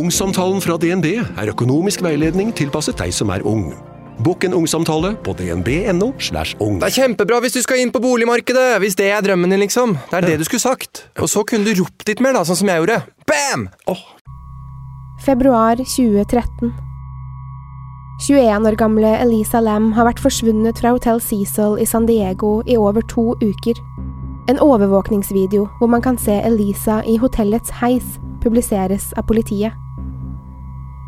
Ungsamtalen fra DNB er økonomisk veiledning tilpasset deg som er ung. Bokk en ungsamtale på dnb.no. slash ung. Det er kjempebra hvis du skal inn på boligmarkedet, hvis det er drømmen din, liksom. Det er det du skulle sagt. Og så kunne du ropt litt mer, da, sånn som jeg gjorde. Bam! Februar 2013. 21 år gamle Elisa Lam har vært forsvunnet fra hotell Cecil i San Diego i over to uker. En overvåkningsvideo hvor man kan se Elisa i hotellets heis, publiseres av politiet.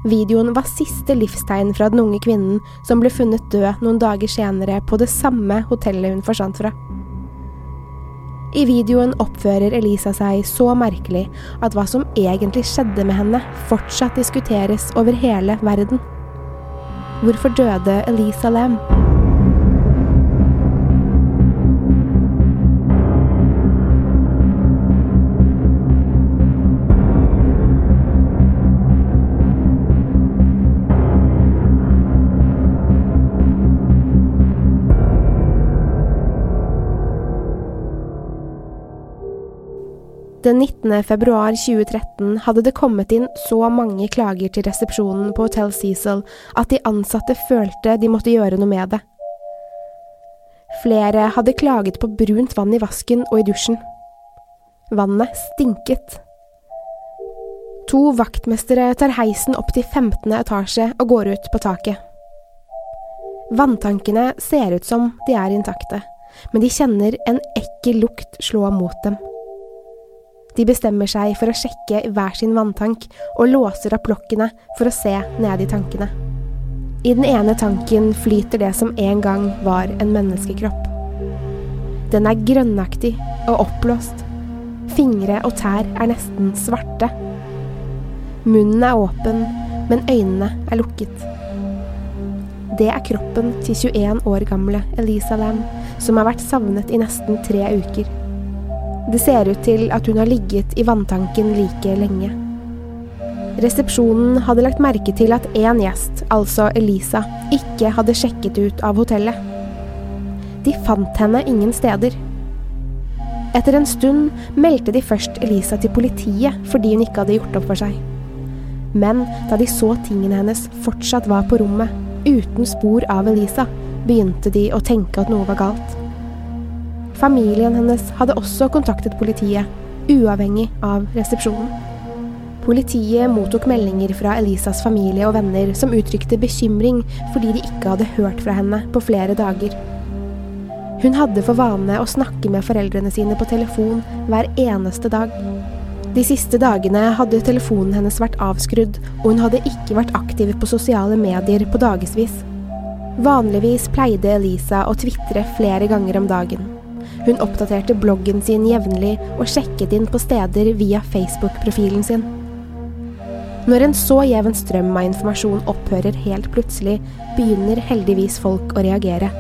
Videoen var siste livstegn fra den unge kvinnen som ble funnet død noen dager senere på det samme hotellet hun forsvant fra. I videoen oppfører Elisa seg så merkelig at hva som egentlig skjedde med henne, fortsatt diskuteres over hele verden. Hvorfor døde Elisa Lam? Den 19. februar 2013 hadde det kommet inn så mange klager til resepsjonen på Hotel Cecil at de ansatte følte de måtte gjøre noe med det. Flere hadde klaget på brunt vann i vasken og i dusjen. Vannet stinket. To vaktmestere tar heisen opp til 15. etasje og går ut på taket. Vanntankene ser ut som de er intakte, men de kjenner en ekkel lukt slå mot dem. De bestemmer seg for å sjekke hver sin vanntank og låser opp lokkene for å se ned i tankene. I den ene tanken flyter det som en gang var en menneskekropp. Den er grønnaktig og oppblåst. Fingre og tær er nesten svarte. Munnen er åpen, men øynene er lukket. Det er kroppen til 21 år gamle Elisa Lam, som har vært savnet i nesten tre uker. Det ser ut til at hun har ligget i vanntanken like lenge. Resepsjonen hadde lagt merke til at én gjest, altså Elisa, ikke hadde sjekket ut av hotellet. De fant henne ingen steder. Etter en stund meldte de først Elisa til politiet fordi hun ikke hadde gjort opp for seg. Men da de så tingene hennes fortsatt var på rommet, uten spor av Elisa, begynte de å tenke at noe var galt. Familien hennes hadde også kontaktet politiet, uavhengig av resepsjonen. Politiet mottok meldinger fra Elisas familie og venner som uttrykte bekymring fordi de ikke hadde hørt fra henne på flere dager. Hun hadde for vane å snakke med foreldrene sine på telefon hver eneste dag. De siste dagene hadde telefonen hennes vært avskrudd, og hun hadde ikke vært aktiv på sosiale medier på dagevis. Vanligvis pleide Elisa å tvitre flere ganger om dagen. Hun oppdaterte bloggen sin jevnlig og sjekket inn på steder via Facebook-profilen sin. Når en så jevn strøm av informasjon opphører helt plutselig, begynner heldigvis folk å reagere.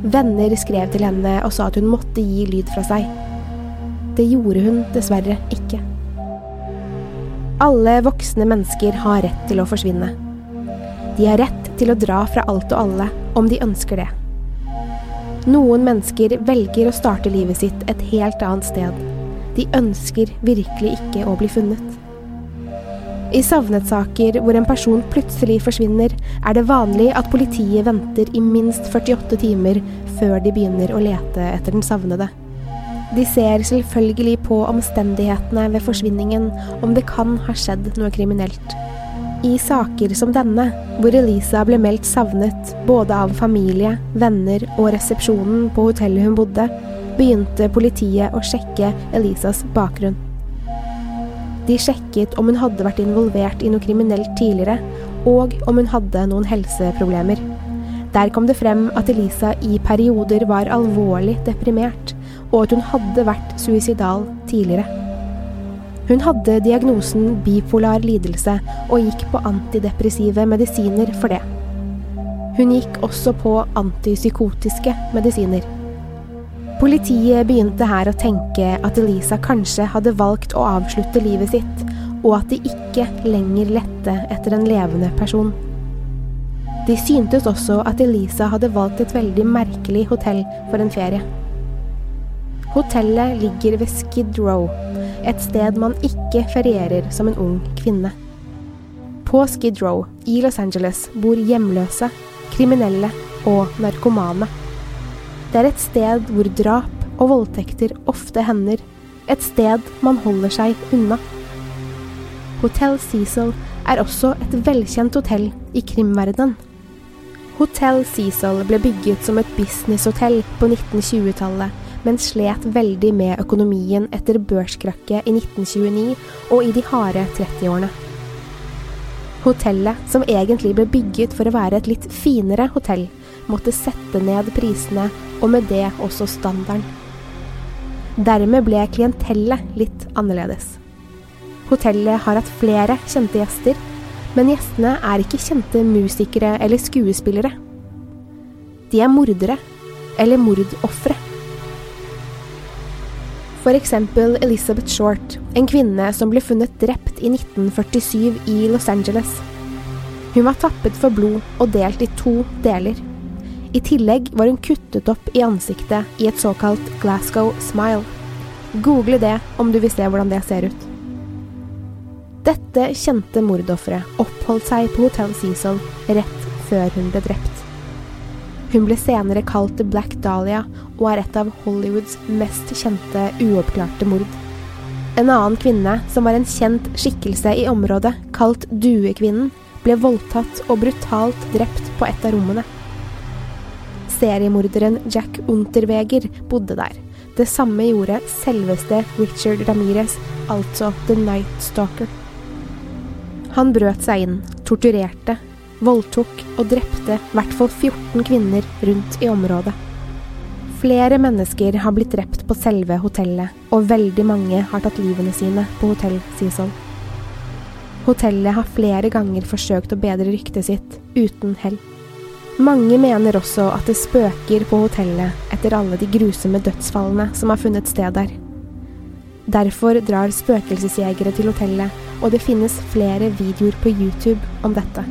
Venner skrev til henne og sa at hun måtte gi lyd fra seg. Det gjorde hun dessverre ikke. Alle voksne mennesker har rett til å forsvinne. De har rett til å dra fra alt og alle om de ønsker det. Noen mennesker velger å starte livet sitt et helt annet sted. De ønsker virkelig ikke å bli funnet. I savnetsaker hvor en person plutselig forsvinner, er det vanlig at politiet venter i minst 48 timer før de begynner å lete etter den savnede. De ser selvfølgelig på omstendighetene ved forsvinningen, om det kan ha skjedd noe kriminelt. I saker som denne, hvor Elisa ble meldt savnet både av familie, venner og resepsjonen på hotellet hun bodde, begynte politiet å sjekke Elisas bakgrunn. De sjekket om hun hadde vært involvert i noe kriminelt tidligere, og om hun hadde noen helseproblemer. Der kom det frem at Elisa i perioder var alvorlig deprimert, og at hun hadde vært suicidal tidligere. Hun hadde diagnosen bipolar lidelse og gikk på antidepressive medisiner for det. Hun gikk også på antipsykotiske medisiner. Politiet begynte her å tenke at Elisa kanskje hadde valgt å avslutte livet sitt, og at de ikke lenger lette etter en levende person. De syntes også at Elisa hadde valgt et veldig merkelig hotell for en ferie. Hotellet ligger ved Skid Row, et sted man ikke ferierer som en ung kvinne. På Skid Row i Los Angeles bor hjemløse, kriminelle og narkomane. Det er et sted hvor drap og voldtekter ofte hender, et sted man holder seg unna. Hotell Cecil er også et velkjent hotell i krimverdenen. Hotell Cecil ble bygget som et businesshotell på 1920-tallet men slet veldig med økonomien etter børskrakket i 1929 og i de harde 30-årene. Hotellet, som egentlig ble bygget for å være et litt finere hotell, måtte sette ned prisene, og med det også standarden. Dermed ble klientellet litt annerledes. Hotellet har hatt flere kjente gjester, men gjestene er ikke kjente musikere eller skuespillere. De er mordere, eller mordofre. F.eks. Elizabeth Short, en kvinne som ble funnet drept i 1947 i Los Angeles. Hun var tappet for blod og delt i to deler. I tillegg var hun kuttet opp i ansiktet i et såkalt Glasgow smile. Google det om du vil se hvordan det ser ut. Dette kjente mordofferet oppholdt seg på Hotell Cecil rett før hun ble drept. Hun ble senere kalt The Black Dahlia og er et av Hollywoods mest kjente uoppklarte mord. En annen kvinne, som var en kjent skikkelse i området, kalt Duekvinnen, ble voldtatt og brutalt drept på et av rommene. Seriemorderen Jack Unterweger bodde der. Det samme gjorde selveste Richard Ramirez, altså The Night Stalker. Han brøt seg inn, torturerte, voldtok og drepte i hvert fall 14 kvinner rundt i området. Flere mennesker har blitt drept på selve hotellet, og veldig mange har tatt livene sine på hotell Cecil. Hotellet har flere ganger forsøkt å bedre ryktet sitt, uten hell. Mange mener også at det spøker på hotellet etter alle de grusomme dødsfallene som har funnet sted der. Derfor drar spøkelsesjegere til hotellet, og det finnes flere videoer på YouTube om dette.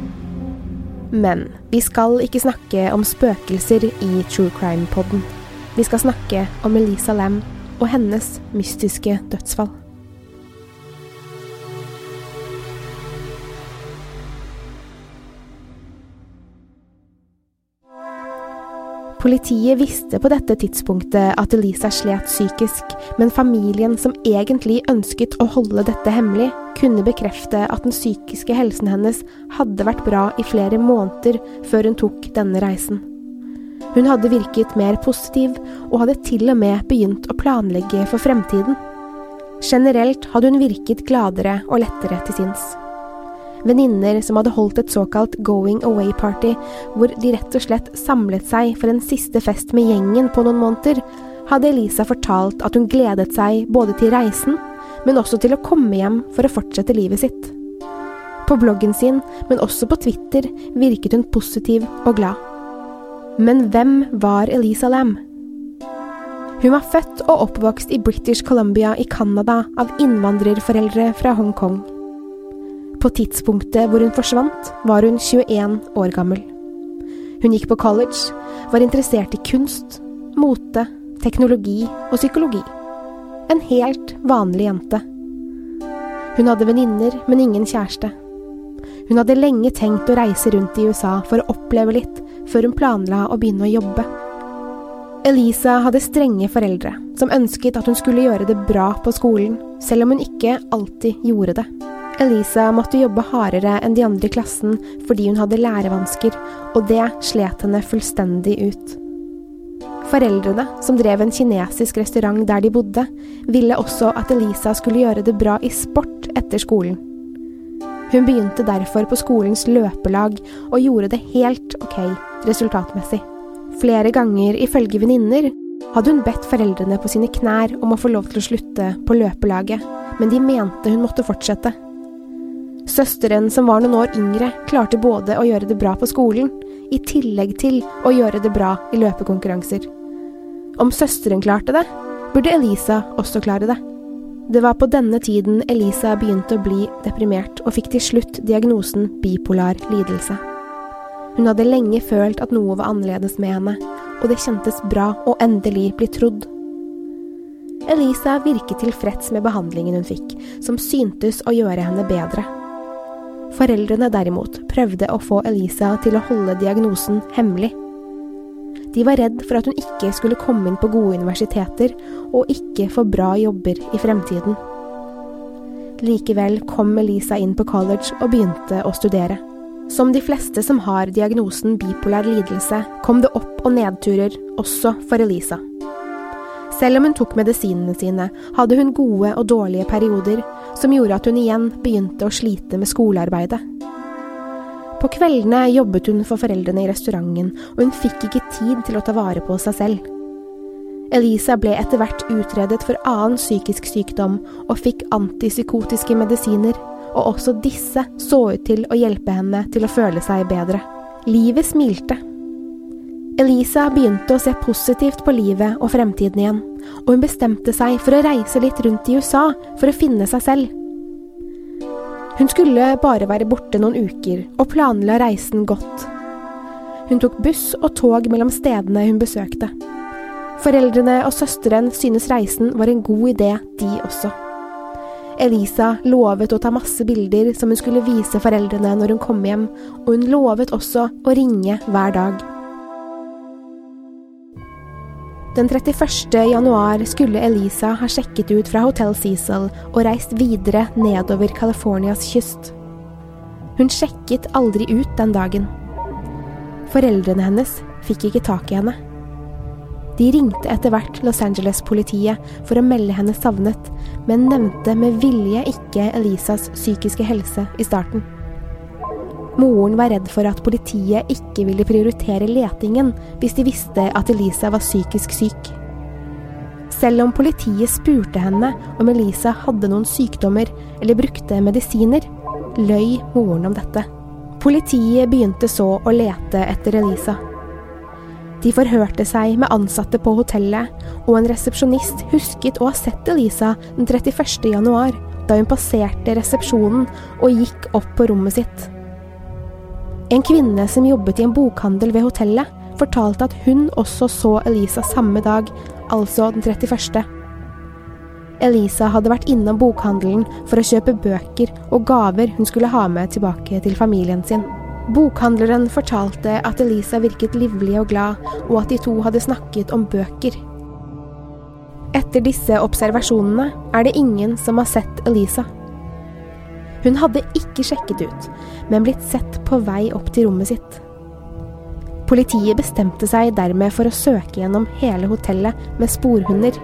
Men vi skal ikke snakke om spøkelser i True Crime-podden. Vi skal snakke om Elisa Lam og hennes mystiske dødsfall. Politiet visste på dette tidspunktet at Elisa slet psykisk, men familien som egentlig ønsket å holde dette hemmelig, kunne bekrefte at den psykiske helsen hennes hadde vært bra i flere måneder før hun tok denne reisen. Hun hadde virket mer positiv, og hadde til og med begynt å planlegge for fremtiden. Generelt hadde hun virket gladere og lettere til sinns venninner som hadde holdt et såkalt going away-party, hvor de rett og slett samlet seg for en siste fest med gjengen på noen måneder, hadde Elisa fortalt at hun gledet seg både til reisen, men også til å komme hjem for å fortsette livet sitt. På bloggen sin, men også på Twitter, virket hun positiv og glad. Men hvem var Elisa Lam? Hun var født og oppvokst i British Columbia i Canada av innvandrerforeldre fra Hongkong. På tidspunktet hvor hun forsvant, var hun 21 år gammel. Hun gikk på college, var interessert i kunst, mote, teknologi og psykologi. En helt vanlig jente. Hun hadde venninner, men ingen kjæreste. Hun hadde lenge tenkt å reise rundt i USA for å oppleve litt, før hun planla å begynne å jobbe. Elisa hadde strenge foreldre som ønsket at hun skulle gjøre det bra på skolen, selv om hun ikke alltid gjorde det. Elisa måtte jobbe hardere enn de andre i klassen fordi hun hadde lærevansker, og det slet henne fullstendig ut. Foreldrene, som drev en kinesisk restaurant der de bodde, ville også at Elisa skulle gjøre det bra i sport etter skolen. Hun begynte derfor på skolens løpelag og gjorde det helt ok resultatmessig. Flere ganger, ifølge venninner, hadde hun bedt foreldrene på sine knær om å få lov til å slutte på løpelaget, men de mente hun måtte fortsette. Søsteren, som var noen år yngre, klarte både å gjøre det bra på skolen, i tillegg til å gjøre det bra i løpekonkurranser. Om søsteren klarte det, burde Elisa også klare det. Det var på denne tiden Elisa begynte å bli deprimert og fikk til slutt diagnosen bipolar lidelse. Hun hadde lenge følt at noe var annerledes med henne, og det kjentes bra å endelig bli trodd. Elisa virket tilfreds med behandlingen hun fikk, som syntes å gjøre henne bedre. Foreldrene derimot prøvde å få Elisa til å holde diagnosen hemmelig. De var redd for at hun ikke skulle komme inn på gode universiteter og ikke få bra jobber i fremtiden. Likevel kom Elisa inn på college og begynte å studere. Som de fleste som har diagnosen bipolar lidelse, kom det opp- og nedturer også for Elisa. Selv om hun tok medisinene sine, hadde hun gode og dårlige perioder, som gjorde at hun igjen begynte å slite med skolearbeidet. På kveldene jobbet hun for foreldrene i restauranten, og hun fikk ikke tid til å ta vare på seg selv. Elisa ble etter hvert utredet for annen psykisk sykdom og fikk antipsykotiske medisiner og også disse så ut til å hjelpe henne til å føle seg bedre. Livet smilte. Elisa begynte å se positivt på livet og fremtiden igjen, og hun bestemte seg for å reise litt rundt i USA for å finne seg selv. Hun skulle bare være borte noen uker, og planla reisen godt. Hun tok buss og tog mellom stedene hun besøkte. Foreldrene og søsteren synes reisen var en god idé, de også. Elisa lovet å ta masse bilder som hun skulle vise foreldrene når hun kom hjem, og hun lovet også å ringe hver dag. Den 31. januar skulle Elisa ha sjekket ut fra Hotell Cecil og reist videre nedover Californias kyst. Hun sjekket aldri ut den dagen. Foreldrene hennes fikk ikke tak i henne. De ringte etter hvert Los Angeles-politiet for å melde henne savnet, men nevnte med vilje ikke Elisas psykiske helse i starten. Moren var redd for at politiet ikke ville prioritere letingen hvis de visste at Elisa var psykisk syk. Selv om politiet spurte henne om Elisa hadde noen sykdommer eller brukte medisiner, løy moren om dette. Politiet begynte så å lete etter Elisa. De forhørte seg med ansatte på hotellet, og en resepsjonist husket å ha sett Elisa den 31. januar, da hun passerte resepsjonen og gikk opp på rommet sitt. En kvinne som jobbet i en bokhandel ved hotellet, fortalte at hun også så Elisa samme dag, altså den 31. Elisa hadde vært innom bokhandelen for å kjøpe bøker og gaver hun skulle ha med tilbake til familien sin. Bokhandleren fortalte at Elisa virket livlig og glad, og at de to hadde snakket om bøker. Etter disse observasjonene er det ingen som har sett Elisa. Hun hadde ikke sjekket ut, men blitt sett på vei opp til rommet sitt. Politiet bestemte seg dermed for å søke gjennom hele hotellet med sporhunder.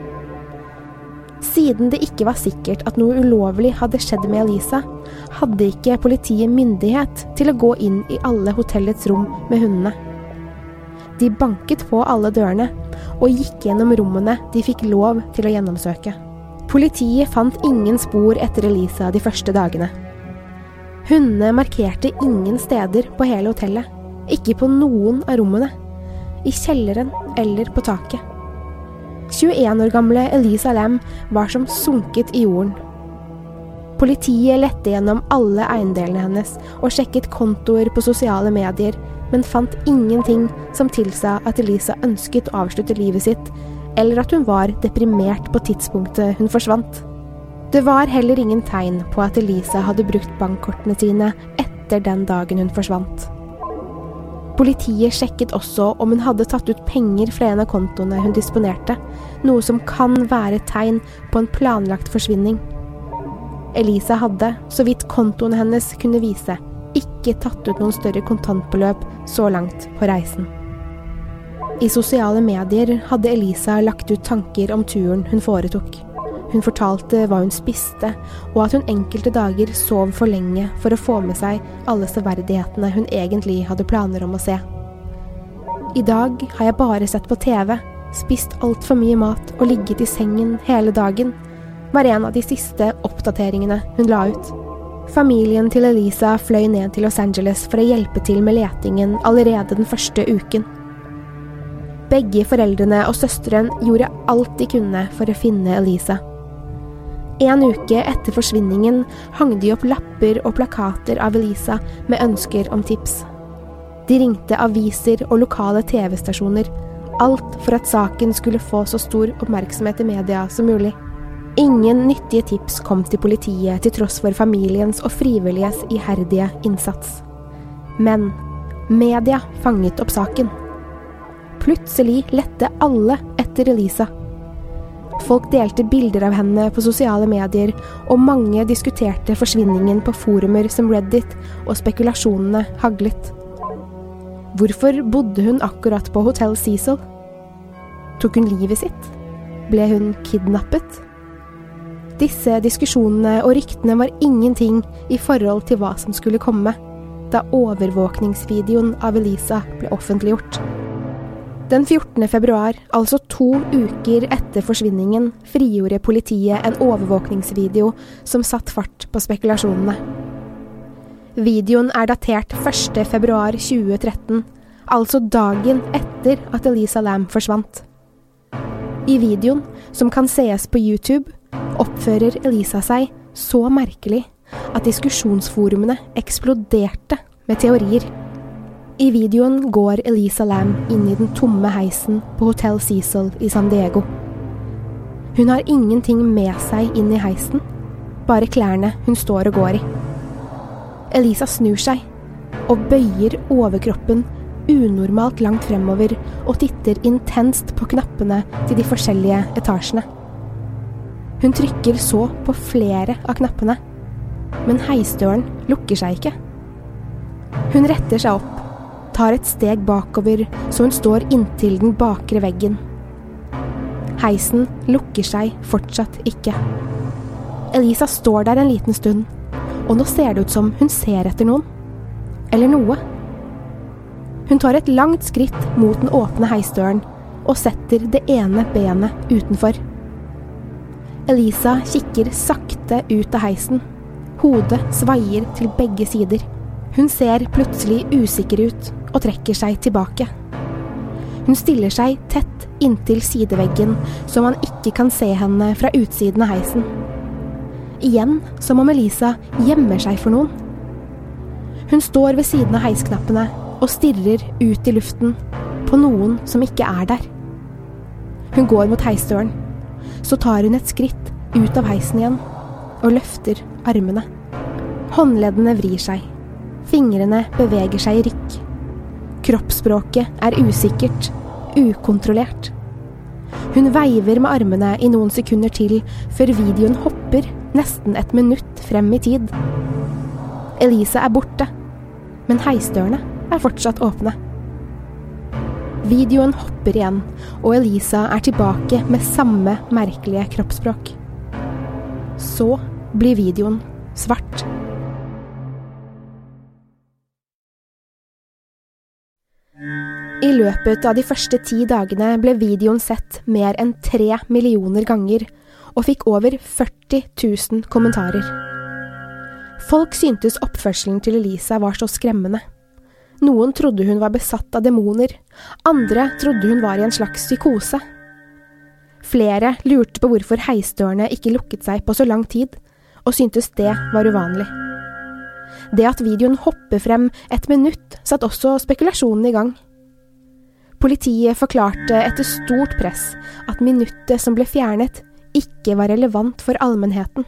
Siden det ikke var sikkert at noe ulovlig hadde skjedd med Elisa, hadde ikke politiet myndighet til å gå inn i alle hotellets rom med hundene. De banket på alle dørene og gikk gjennom rommene de fikk lov til å gjennomsøke. Politiet fant ingen spor etter Elisa de første dagene. Hundene markerte ingen steder på hele hotellet, ikke på noen av rommene, i kjelleren eller på taket. 21 år gamle Elisa Lam var som sunket i jorden. Politiet lette gjennom alle eiendelene hennes og sjekket kontoer på sosiale medier, men fant ingenting som tilsa at Elisa ønsket å avslutte livet sitt, eller at hun var deprimert på tidspunktet hun forsvant. Det var heller ingen tegn på at Elisa hadde brukt bankkortene sine etter den dagen hun forsvant. Politiet sjekket også om hun hadde tatt ut penger fra en av kontoene hun disponerte, noe som kan være tegn på en planlagt forsvinning. Elisa hadde, så vidt kontoene hennes kunne vise, ikke tatt ut noen større kontantbeløp så langt på reisen. I sosiale medier hadde Elisa lagt ut tanker om turen hun foretok. Hun fortalte hva hun spiste, og at hun enkelte dager sov for lenge for å få med seg alle severdighetene hun egentlig hadde planer om å se. I dag har jeg bare sett på TV, spist altfor mye mat og ligget i sengen hele dagen, var en av de siste oppdateringene hun la ut. Familien til Elisa fløy ned til Los Angeles for å hjelpe til med letingen allerede den første uken. Begge foreldrene og søsteren gjorde alt de kunne for å finne Elisa. En uke etter forsvinningen hang de opp lapper og plakater av Elisa med ønsker om tips. De ringte aviser og lokale TV-stasjoner, alt for at saken skulle få så stor oppmerksomhet i media som mulig. Ingen nyttige tips kom til politiet til tross for familiens og frivilliges iherdige innsats. Men media fanget opp saken. Plutselig lette alle etter Elisa. Folk delte bilder av henne på sosiale medier, og mange diskuterte forsvinningen på forumer som Reddit, og spekulasjonene haglet. Hvorfor bodde hun akkurat på hotell Cecil? Tok hun livet sitt? Ble hun kidnappet? Disse diskusjonene og ryktene var ingenting i forhold til hva som skulle komme, da overvåkningsvideoen av Elisa ble offentliggjort. Den 14. februar, altså to uker etter forsvinningen, frigjorde politiet en overvåkningsvideo som satte fart på spekulasjonene. Videoen er datert 1. februar 2013, altså dagen etter at Elisa Lam forsvant. I videoen, som kan sees på YouTube, oppfører Elisa seg så merkelig at diskusjonsforumene eksploderte med teorier. I videoen går Elisa Lam inn i den tomme heisen på Hotell Cecil i San Diego. Hun har ingenting med seg inn i heisen, bare klærne hun står og går i. Elisa snur seg og bøyer overkroppen unormalt langt fremover og titter intenst på knappene til de forskjellige etasjene. Hun trykker så på flere av knappene, men heisdøren lukker seg ikke. Hun retter seg opp tar et steg bakover så hun står inntil den bakre veggen. Heisen lukker seg fortsatt ikke. Elisa står der en liten stund, og nå ser det ut som hun ser etter noen. Eller noe. Hun tar et langt skritt mot den åpne heisdøren og setter det ene benet utenfor. Elisa kikker sakte ut av heisen. Hodet svaier til begge sider. Hun ser plutselig usikker ut og trekker seg tilbake. Hun stiller seg tett inntil sideveggen, så man ikke kan se henne fra utsiden av heisen. Igjen som om Elisa gjemmer seg for noen. Hun står ved siden av heisknappene og stirrer ut i luften på noen som ikke er der. Hun går mot heisdøren. Så tar hun et skritt ut av heisen igjen og løfter armene. Håndleddene vrir seg. Fingrene beveger seg i rykk. Kroppsspråket er usikkert, ukontrollert. Hun veiver med armene i noen sekunder til, før videoen hopper nesten et minutt frem i tid. Elise er borte, men heisdørene er fortsatt åpne. Videoen hopper igjen, og Elisa er tilbake med samme merkelige kroppsspråk. Så blir videoen svart. I løpet av de første ti dagene ble videoen sett mer enn tre millioner ganger, og fikk over 40 000 kommentarer. Folk syntes oppførselen til Elisa var så skremmende. Noen trodde hun var besatt av demoner, andre trodde hun var i en slags psykose. Flere lurte på hvorfor heisdørene ikke lukket seg på så lang tid, og syntes det var uvanlig. Det at videoen hopper frem et minutt, satte også spekulasjonen i gang. Politiet forklarte etter stort press at minuttet som ble fjernet, ikke var relevant for allmennheten.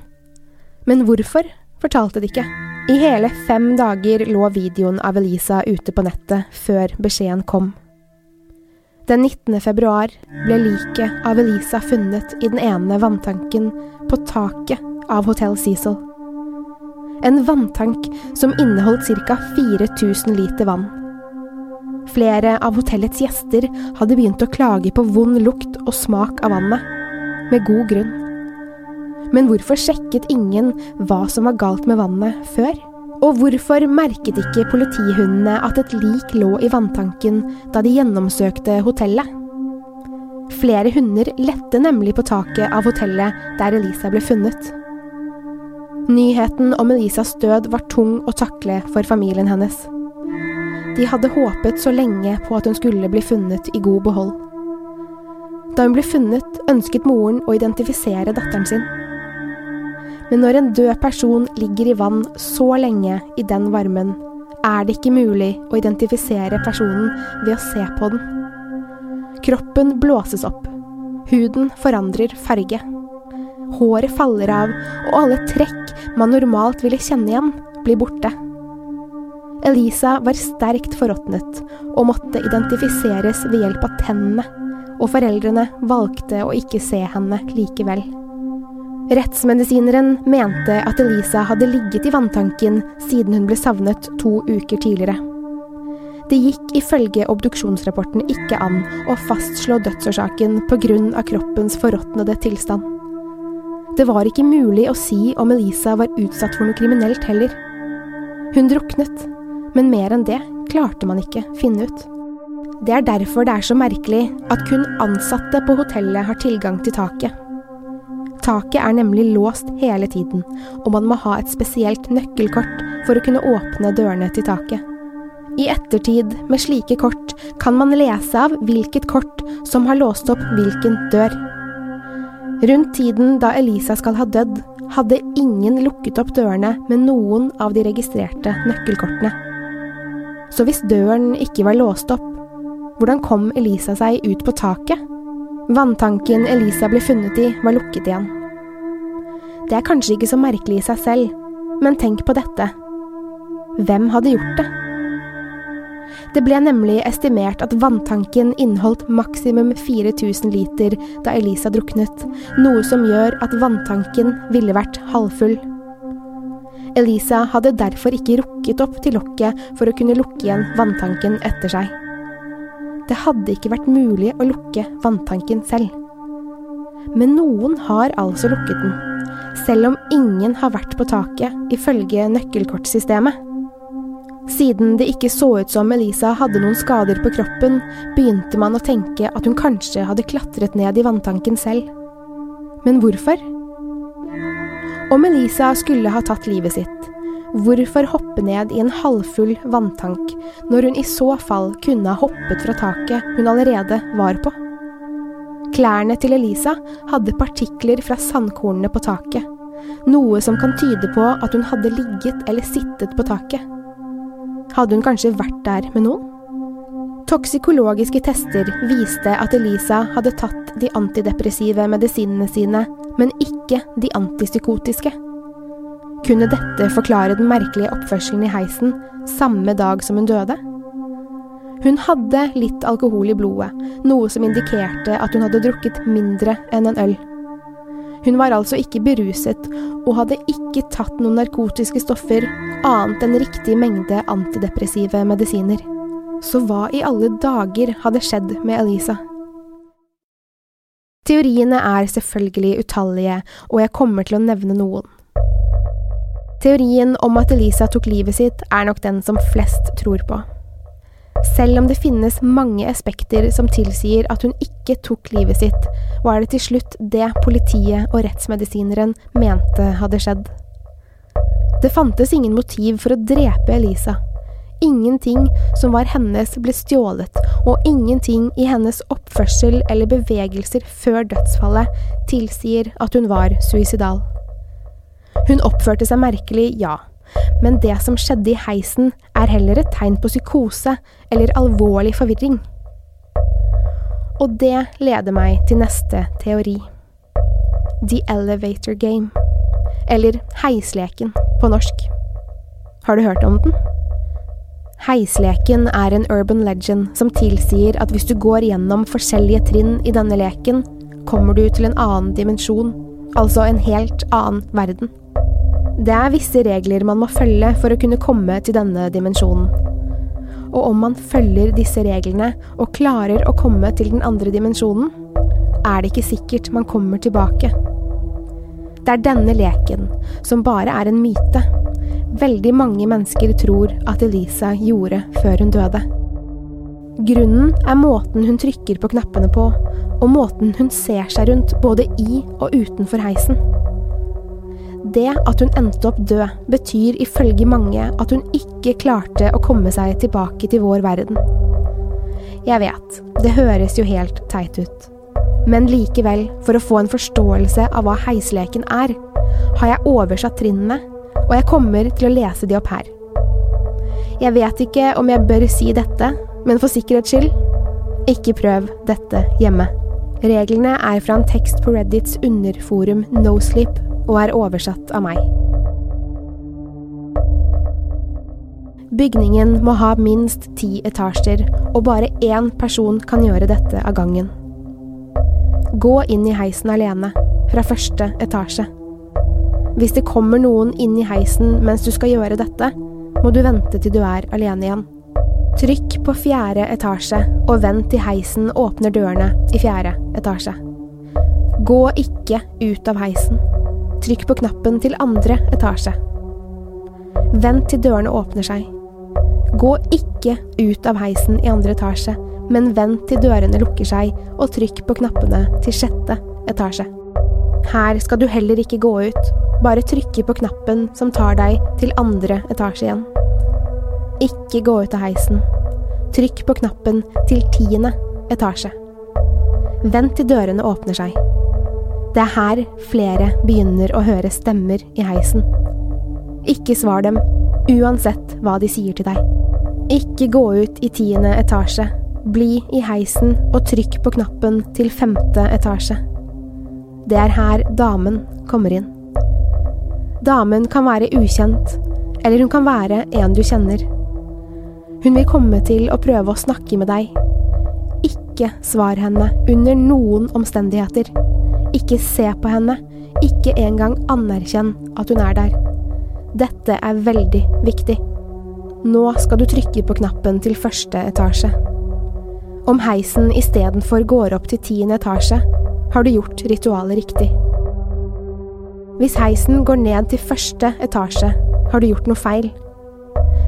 Men hvorfor fortalte de ikke. I hele fem dager lå videoen av Elisa ute på nettet før beskjeden kom. Den 19. februar ble liket av Elisa funnet i den ene vanntanken på taket av Hotell Cecil. En vanntank som inneholdt ca. 4000 liter vann. Flere av hotellets gjester hadde begynt å klage på vond lukt og smak av vannet, med god grunn. Men hvorfor sjekket ingen hva som var galt med vannet før? Og hvorfor merket ikke politihundene at et lik lå i vanntanken da de gjennomsøkte hotellet? Flere hunder lette nemlig på taket av hotellet der Elisa ble funnet. Nyheten om Elisas død var tung å takle for familien hennes. De hadde håpet så lenge på at hun skulle bli funnet i god behold. Da hun ble funnet, ønsket moren å identifisere datteren sin. Men når en død person ligger i vann så lenge i den varmen, er det ikke mulig å identifisere personen ved å se på den. Kroppen blåses opp. Huden forandrer farge. Håret faller av, og alle trekk man normalt ville kjenne igjen, blir borte. Elisa var sterkt forråtnet og måtte identifiseres ved hjelp av tennene, og foreldrene valgte å ikke se henne likevel. Rettsmedisineren mente at Elisa hadde ligget i vanntanken siden hun ble savnet to uker tidligere. Det gikk ifølge obduksjonsrapporten ikke an å fastslå dødsårsaken pga. kroppens forråtnede tilstand. Det var ikke mulig å si om Elisa var utsatt for noe kriminelt heller. Hun druknet, men mer enn det klarte man ikke finne ut. Det er derfor det er så merkelig at kun ansatte på hotellet har tilgang til taket. Taket er nemlig låst hele tiden, og man må ha et spesielt nøkkelkort for å kunne åpne dørene til taket. I ettertid, med slike kort, kan man lese av hvilket kort som har låst opp hvilken dør. Rundt tiden da Elisa skal ha dødd, hadde ingen lukket opp dørene med noen av de registrerte nøkkelkortene. Så hvis døren ikke var låst opp, hvordan kom Elisa seg ut på taket? Vanntanken Elisa ble funnet i, var lukket igjen. Det er kanskje ikke så merkelig i seg selv, men tenk på dette. Hvem hadde gjort det? Det ble nemlig estimert at vanntanken inneholdt maksimum 4000 liter da Elisa druknet, noe som gjør at vanntanken ville vært halvfull. Elisa hadde derfor ikke rukket opp til lokket for å kunne lukke igjen vanntanken etter seg. Det hadde ikke vært mulig å lukke vanntanken selv. Men noen har altså lukket den, selv om ingen har vært på taket, ifølge nøkkelkortsystemet. Siden det ikke så ut som Elisa hadde noen skader på kroppen, begynte man å tenke at hun kanskje hadde klatret ned i vanntanken selv. Men hvorfor? Om Elisa skulle ha tatt livet sitt, hvorfor hoppe ned i en halvfull vanntank når hun i så fall kunne ha hoppet fra taket hun allerede var på? Klærne til Elisa hadde partikler fra sandkornene på taket, noe som kan tyde på at hun hadde ligget eller sittet på taket. Hadde hun kanskje vært der med noen? Toksikologiske tester viste at Elisa hadde tatt de antidepressive medisinene sine, men ikke de antipsykotiske. Kunne dette forklare den merkelige oppførselen i heisen samme dag som hun døde? Hun hadde litt alkohol i blodet, noe som indikerte at hun hadde drukket mindre enn en øl. Hun var altså ikke beruset, og hadde ikke tatt noen narkotiske stoffer annet enn riktig mengde antidepressive medisiner. Så hva i alle dager hadde skjedd med Elisa? Teoriene er selvfølgelig utallige, og jeg kommer til å nevne noen. Teorien om at Elisa tok livet sitt, er nok den som flest tror på. Selv om det finnes mange aspekter som tilsier at hun ikke tok livet sitt, var det til slutt det politiet og rettsmedisineren mente hadde skjedd. Det fantes ingen motiv for å drepe Elisa, Ingenting som var hennes ble stjålet, og ingenting i hennes oppførsel eller bevegelser før dødsfallet tilsier at hun var suicidal. Hun oppførte seg merkelig, ja, men det som skjedde i heisen er heller et tegn på psykose eller alvorlig forvirring. Og det leder meg til neste teori. The Elevator Game. Eller Heisleken på norsk. Har du hørt om den? Heisleken er en urban legend som tilsier at hvis du går gjennom forskjellige trinn i denne leken, kommer du til en annen dimensjon, altså en helt annen verden. Det er visse regler man må følge for å kunne komme til denne dimensjonen. Og om man følger disse reglene og klarer å komme til den andre dimensjonen, er det ikke sikkert man kommer tilbake. Det er denne leken, som bare er en myte, veldig mange mennesker tror at Elisa gjorde før hun døde. Grunnen er måten hun trykker på knappene på, og måten hun ser seg rundt både i og utenfor heisen. Det at hun endte opp død, betyr ifølge mange at hun ikke klarte å komme seg tilbake til vår verden. Jeg vet, det høres jo helt teit ut. Men likevel, for å få en forståelse av hva heisleken er, har jeg oversatt trinnene, og jeg kommer til å lese de opp her. Jeg vet ikke om jeg bør si dette, men for sikkerhets skyld, ikke prøv dette hjemme. Reglene er fra en tekst på Reddits underforum Nosleep og er oversatt av meg. Bygningen må ha minst ti etasjer, og bare én person kan gjøre dette av gangen. Gå inn i heisen alene, fra første etasje. Hvis det kommer noen inn i heisen mens du skal gjøre dette, må du vente til du er alene igjen. Trykk på fjerde etasje, og vent til heisen åpner dørene i fjerde etasje. Gå ikke ut av heisen. Trykk på knappen til andre etasje. Vent til dørene åpner seg. Gå ikke ut av heisen i andre etasje, men vent til dørene lukker seg, og trykk på knappene til sjette etasje. Her skal du heller ikke gå ut, bare trykke på knappen som tar deg til andre etasje igjen. Ikke gå ut av heisen. Trykk på knappen til tiende etasje. Vent til dørene åpner seg. Det er her flere begynner å høre stemmer i heisen. Ikke svar dem, uansett hva de sier til deg. Ikke gå ut i tiende etasje. Bli i heisen og trykk på knappen til femte etasje. Det er her damen kommer inn. Damen kan være ukjent, eller hun kan være en du kjenner. Hun vil komme til å prøve å snakke med deg. Ikke svar henne under noen omstendigheter. Ikke se på henne, ikke engang anerkjenn at hun er der. Dette er veldig viktig. Nå skal du trykke på knappen til første etasje. Om heisen istedenfor går opp til tiende etasje, har du gjort ritualet riktig. Hvis heisen går ned til første etasje, har du gjort noe feil.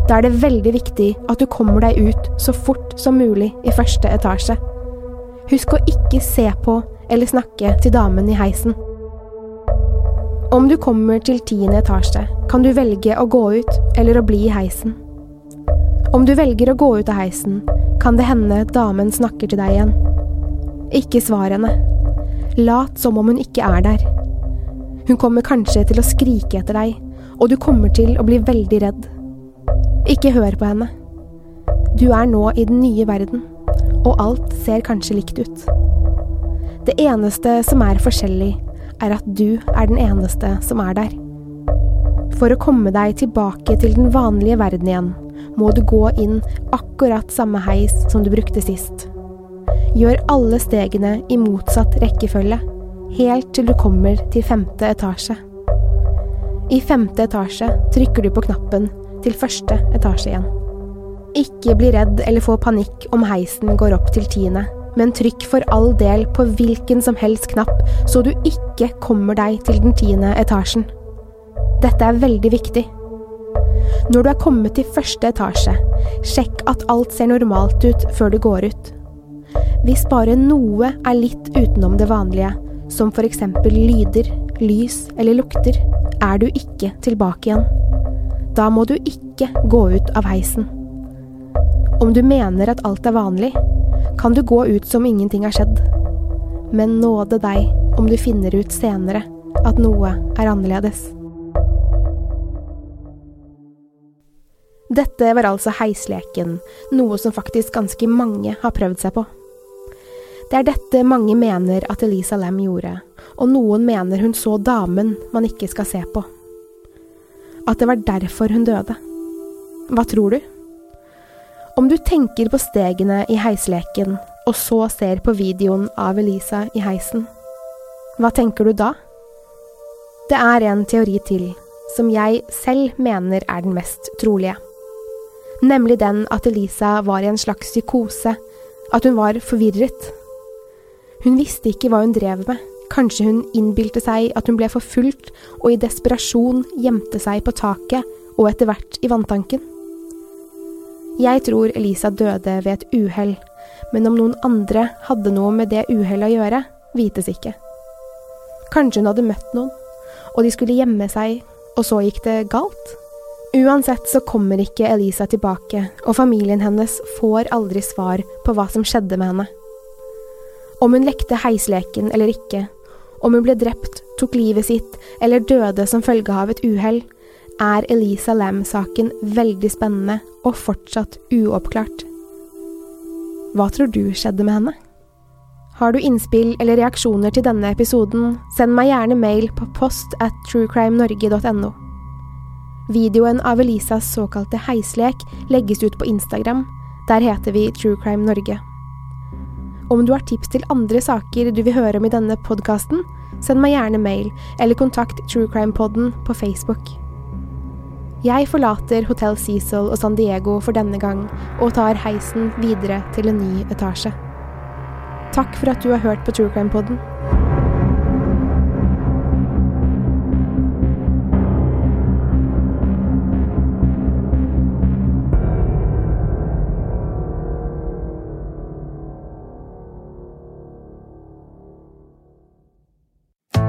Da er det veldig viktig at du kommer deg ut så fort som mulig i første etasje. Husk å ikke se på eller snakke til damen i heisen. Om du kommer til tiende etasje, kan du velge å gå ut eller å bli i heisen. Om du velger å gå ut av heisen, kan det hende damen snakker til deg igjen. Ikke svar henne. Lat som om hun ikke er der. Hun kommer kanskje til å skrike etter deg, og du kommer til å bli veldig redd. Ikke hør på henne. Du er nå i den nye verden, og alt ser kanskje likt ut. Det eneste som er forskjellig, er at du er den eneste som er der. For å komme deg tilbake til den vanlige verden igjen, må du gå inn akkurat samme heis som du brukte sist. Gjør alle stegene i motsatt rekkefølge, helt til du kommer til femte etasje. I femte etasje trykker du på knappen til første etasje igjen. Ikke bli redd eller få panikk om heisen går opp til tiende, men trykk for all del på hvilken som helst knapp, så du ikke kommer deg til den tiende etasjen. Dette er veldig viktig. Når du er kommet til første etasje, sjekk at alt ser normalt ut før du går ut. Hvis bare noe er litt utenom det vanlige, som eksempel lyder, lys eller lukter, er du ikke tilbake igjen. Da må du ikke gå ut av heisen. Om du mener at alt er vanlig, kan du gå ut som ingenting har skjedd. Men nåde deg om du finner ut senere at noe er annerledes. Dette var altså heisleken, noe som faktisk ganske mange har prøvd seg på. Det er dette mange mener at Elisa Lam gjorde, og noen mener hun så damen man ikke skal se på. At det var derfor hun døde. Hva tror du? Om du tenker på stegene i heisleken, og så ser på videoen av Elisa i heisen, hva tenker du da? Det er en teori til, som jeg selv mener er den mest trolige. Nemlig den at Elisa var i en slags psykose, at hun var forvirret. Hun visste ikke hva hun drev med, kanskje hun innbilte seg at hun ble forfulgt og i desperasjon gjemte seg på taket og etter hvert i vanntanken. Jeg tror Elisa døde ved et uhell, men om noen andre hadde noe med det uhellet å gjøre, vites ikke. Kanskje hun hadde møtt noen, og de skulle gjemme seg, og så gikk det galt? Uansett så kommer ikke Elisa tilbake, og familien hennes får aldri svar på hva som skjedde med henne. Om hun lekte heisleken eller ikke, om hun ble drept, tok livet sitt eller døde som følge av et uhell, er Elisa Lam-saken veldig spennende og fortsatt uoppklart. Hva tror du skjedde med henne? Har du innspill eller reaksjoner til denne episoden, send meg gjerne mail på post at truecrimenorge.no. Videoen av Elisas såkalte heislek legges ut på Instagram. Der heter vi True Crime Norge. Om du har tips til andre saker du vil høre om i denne podkasten, send meg gjerne mail, eller kontakt Truecrimepodden på Facebook. Jeg forlater Hotell Cecil og San Diego for denne gang, og tar heisen videre til en ny etasje. Takk for at du har hørt på True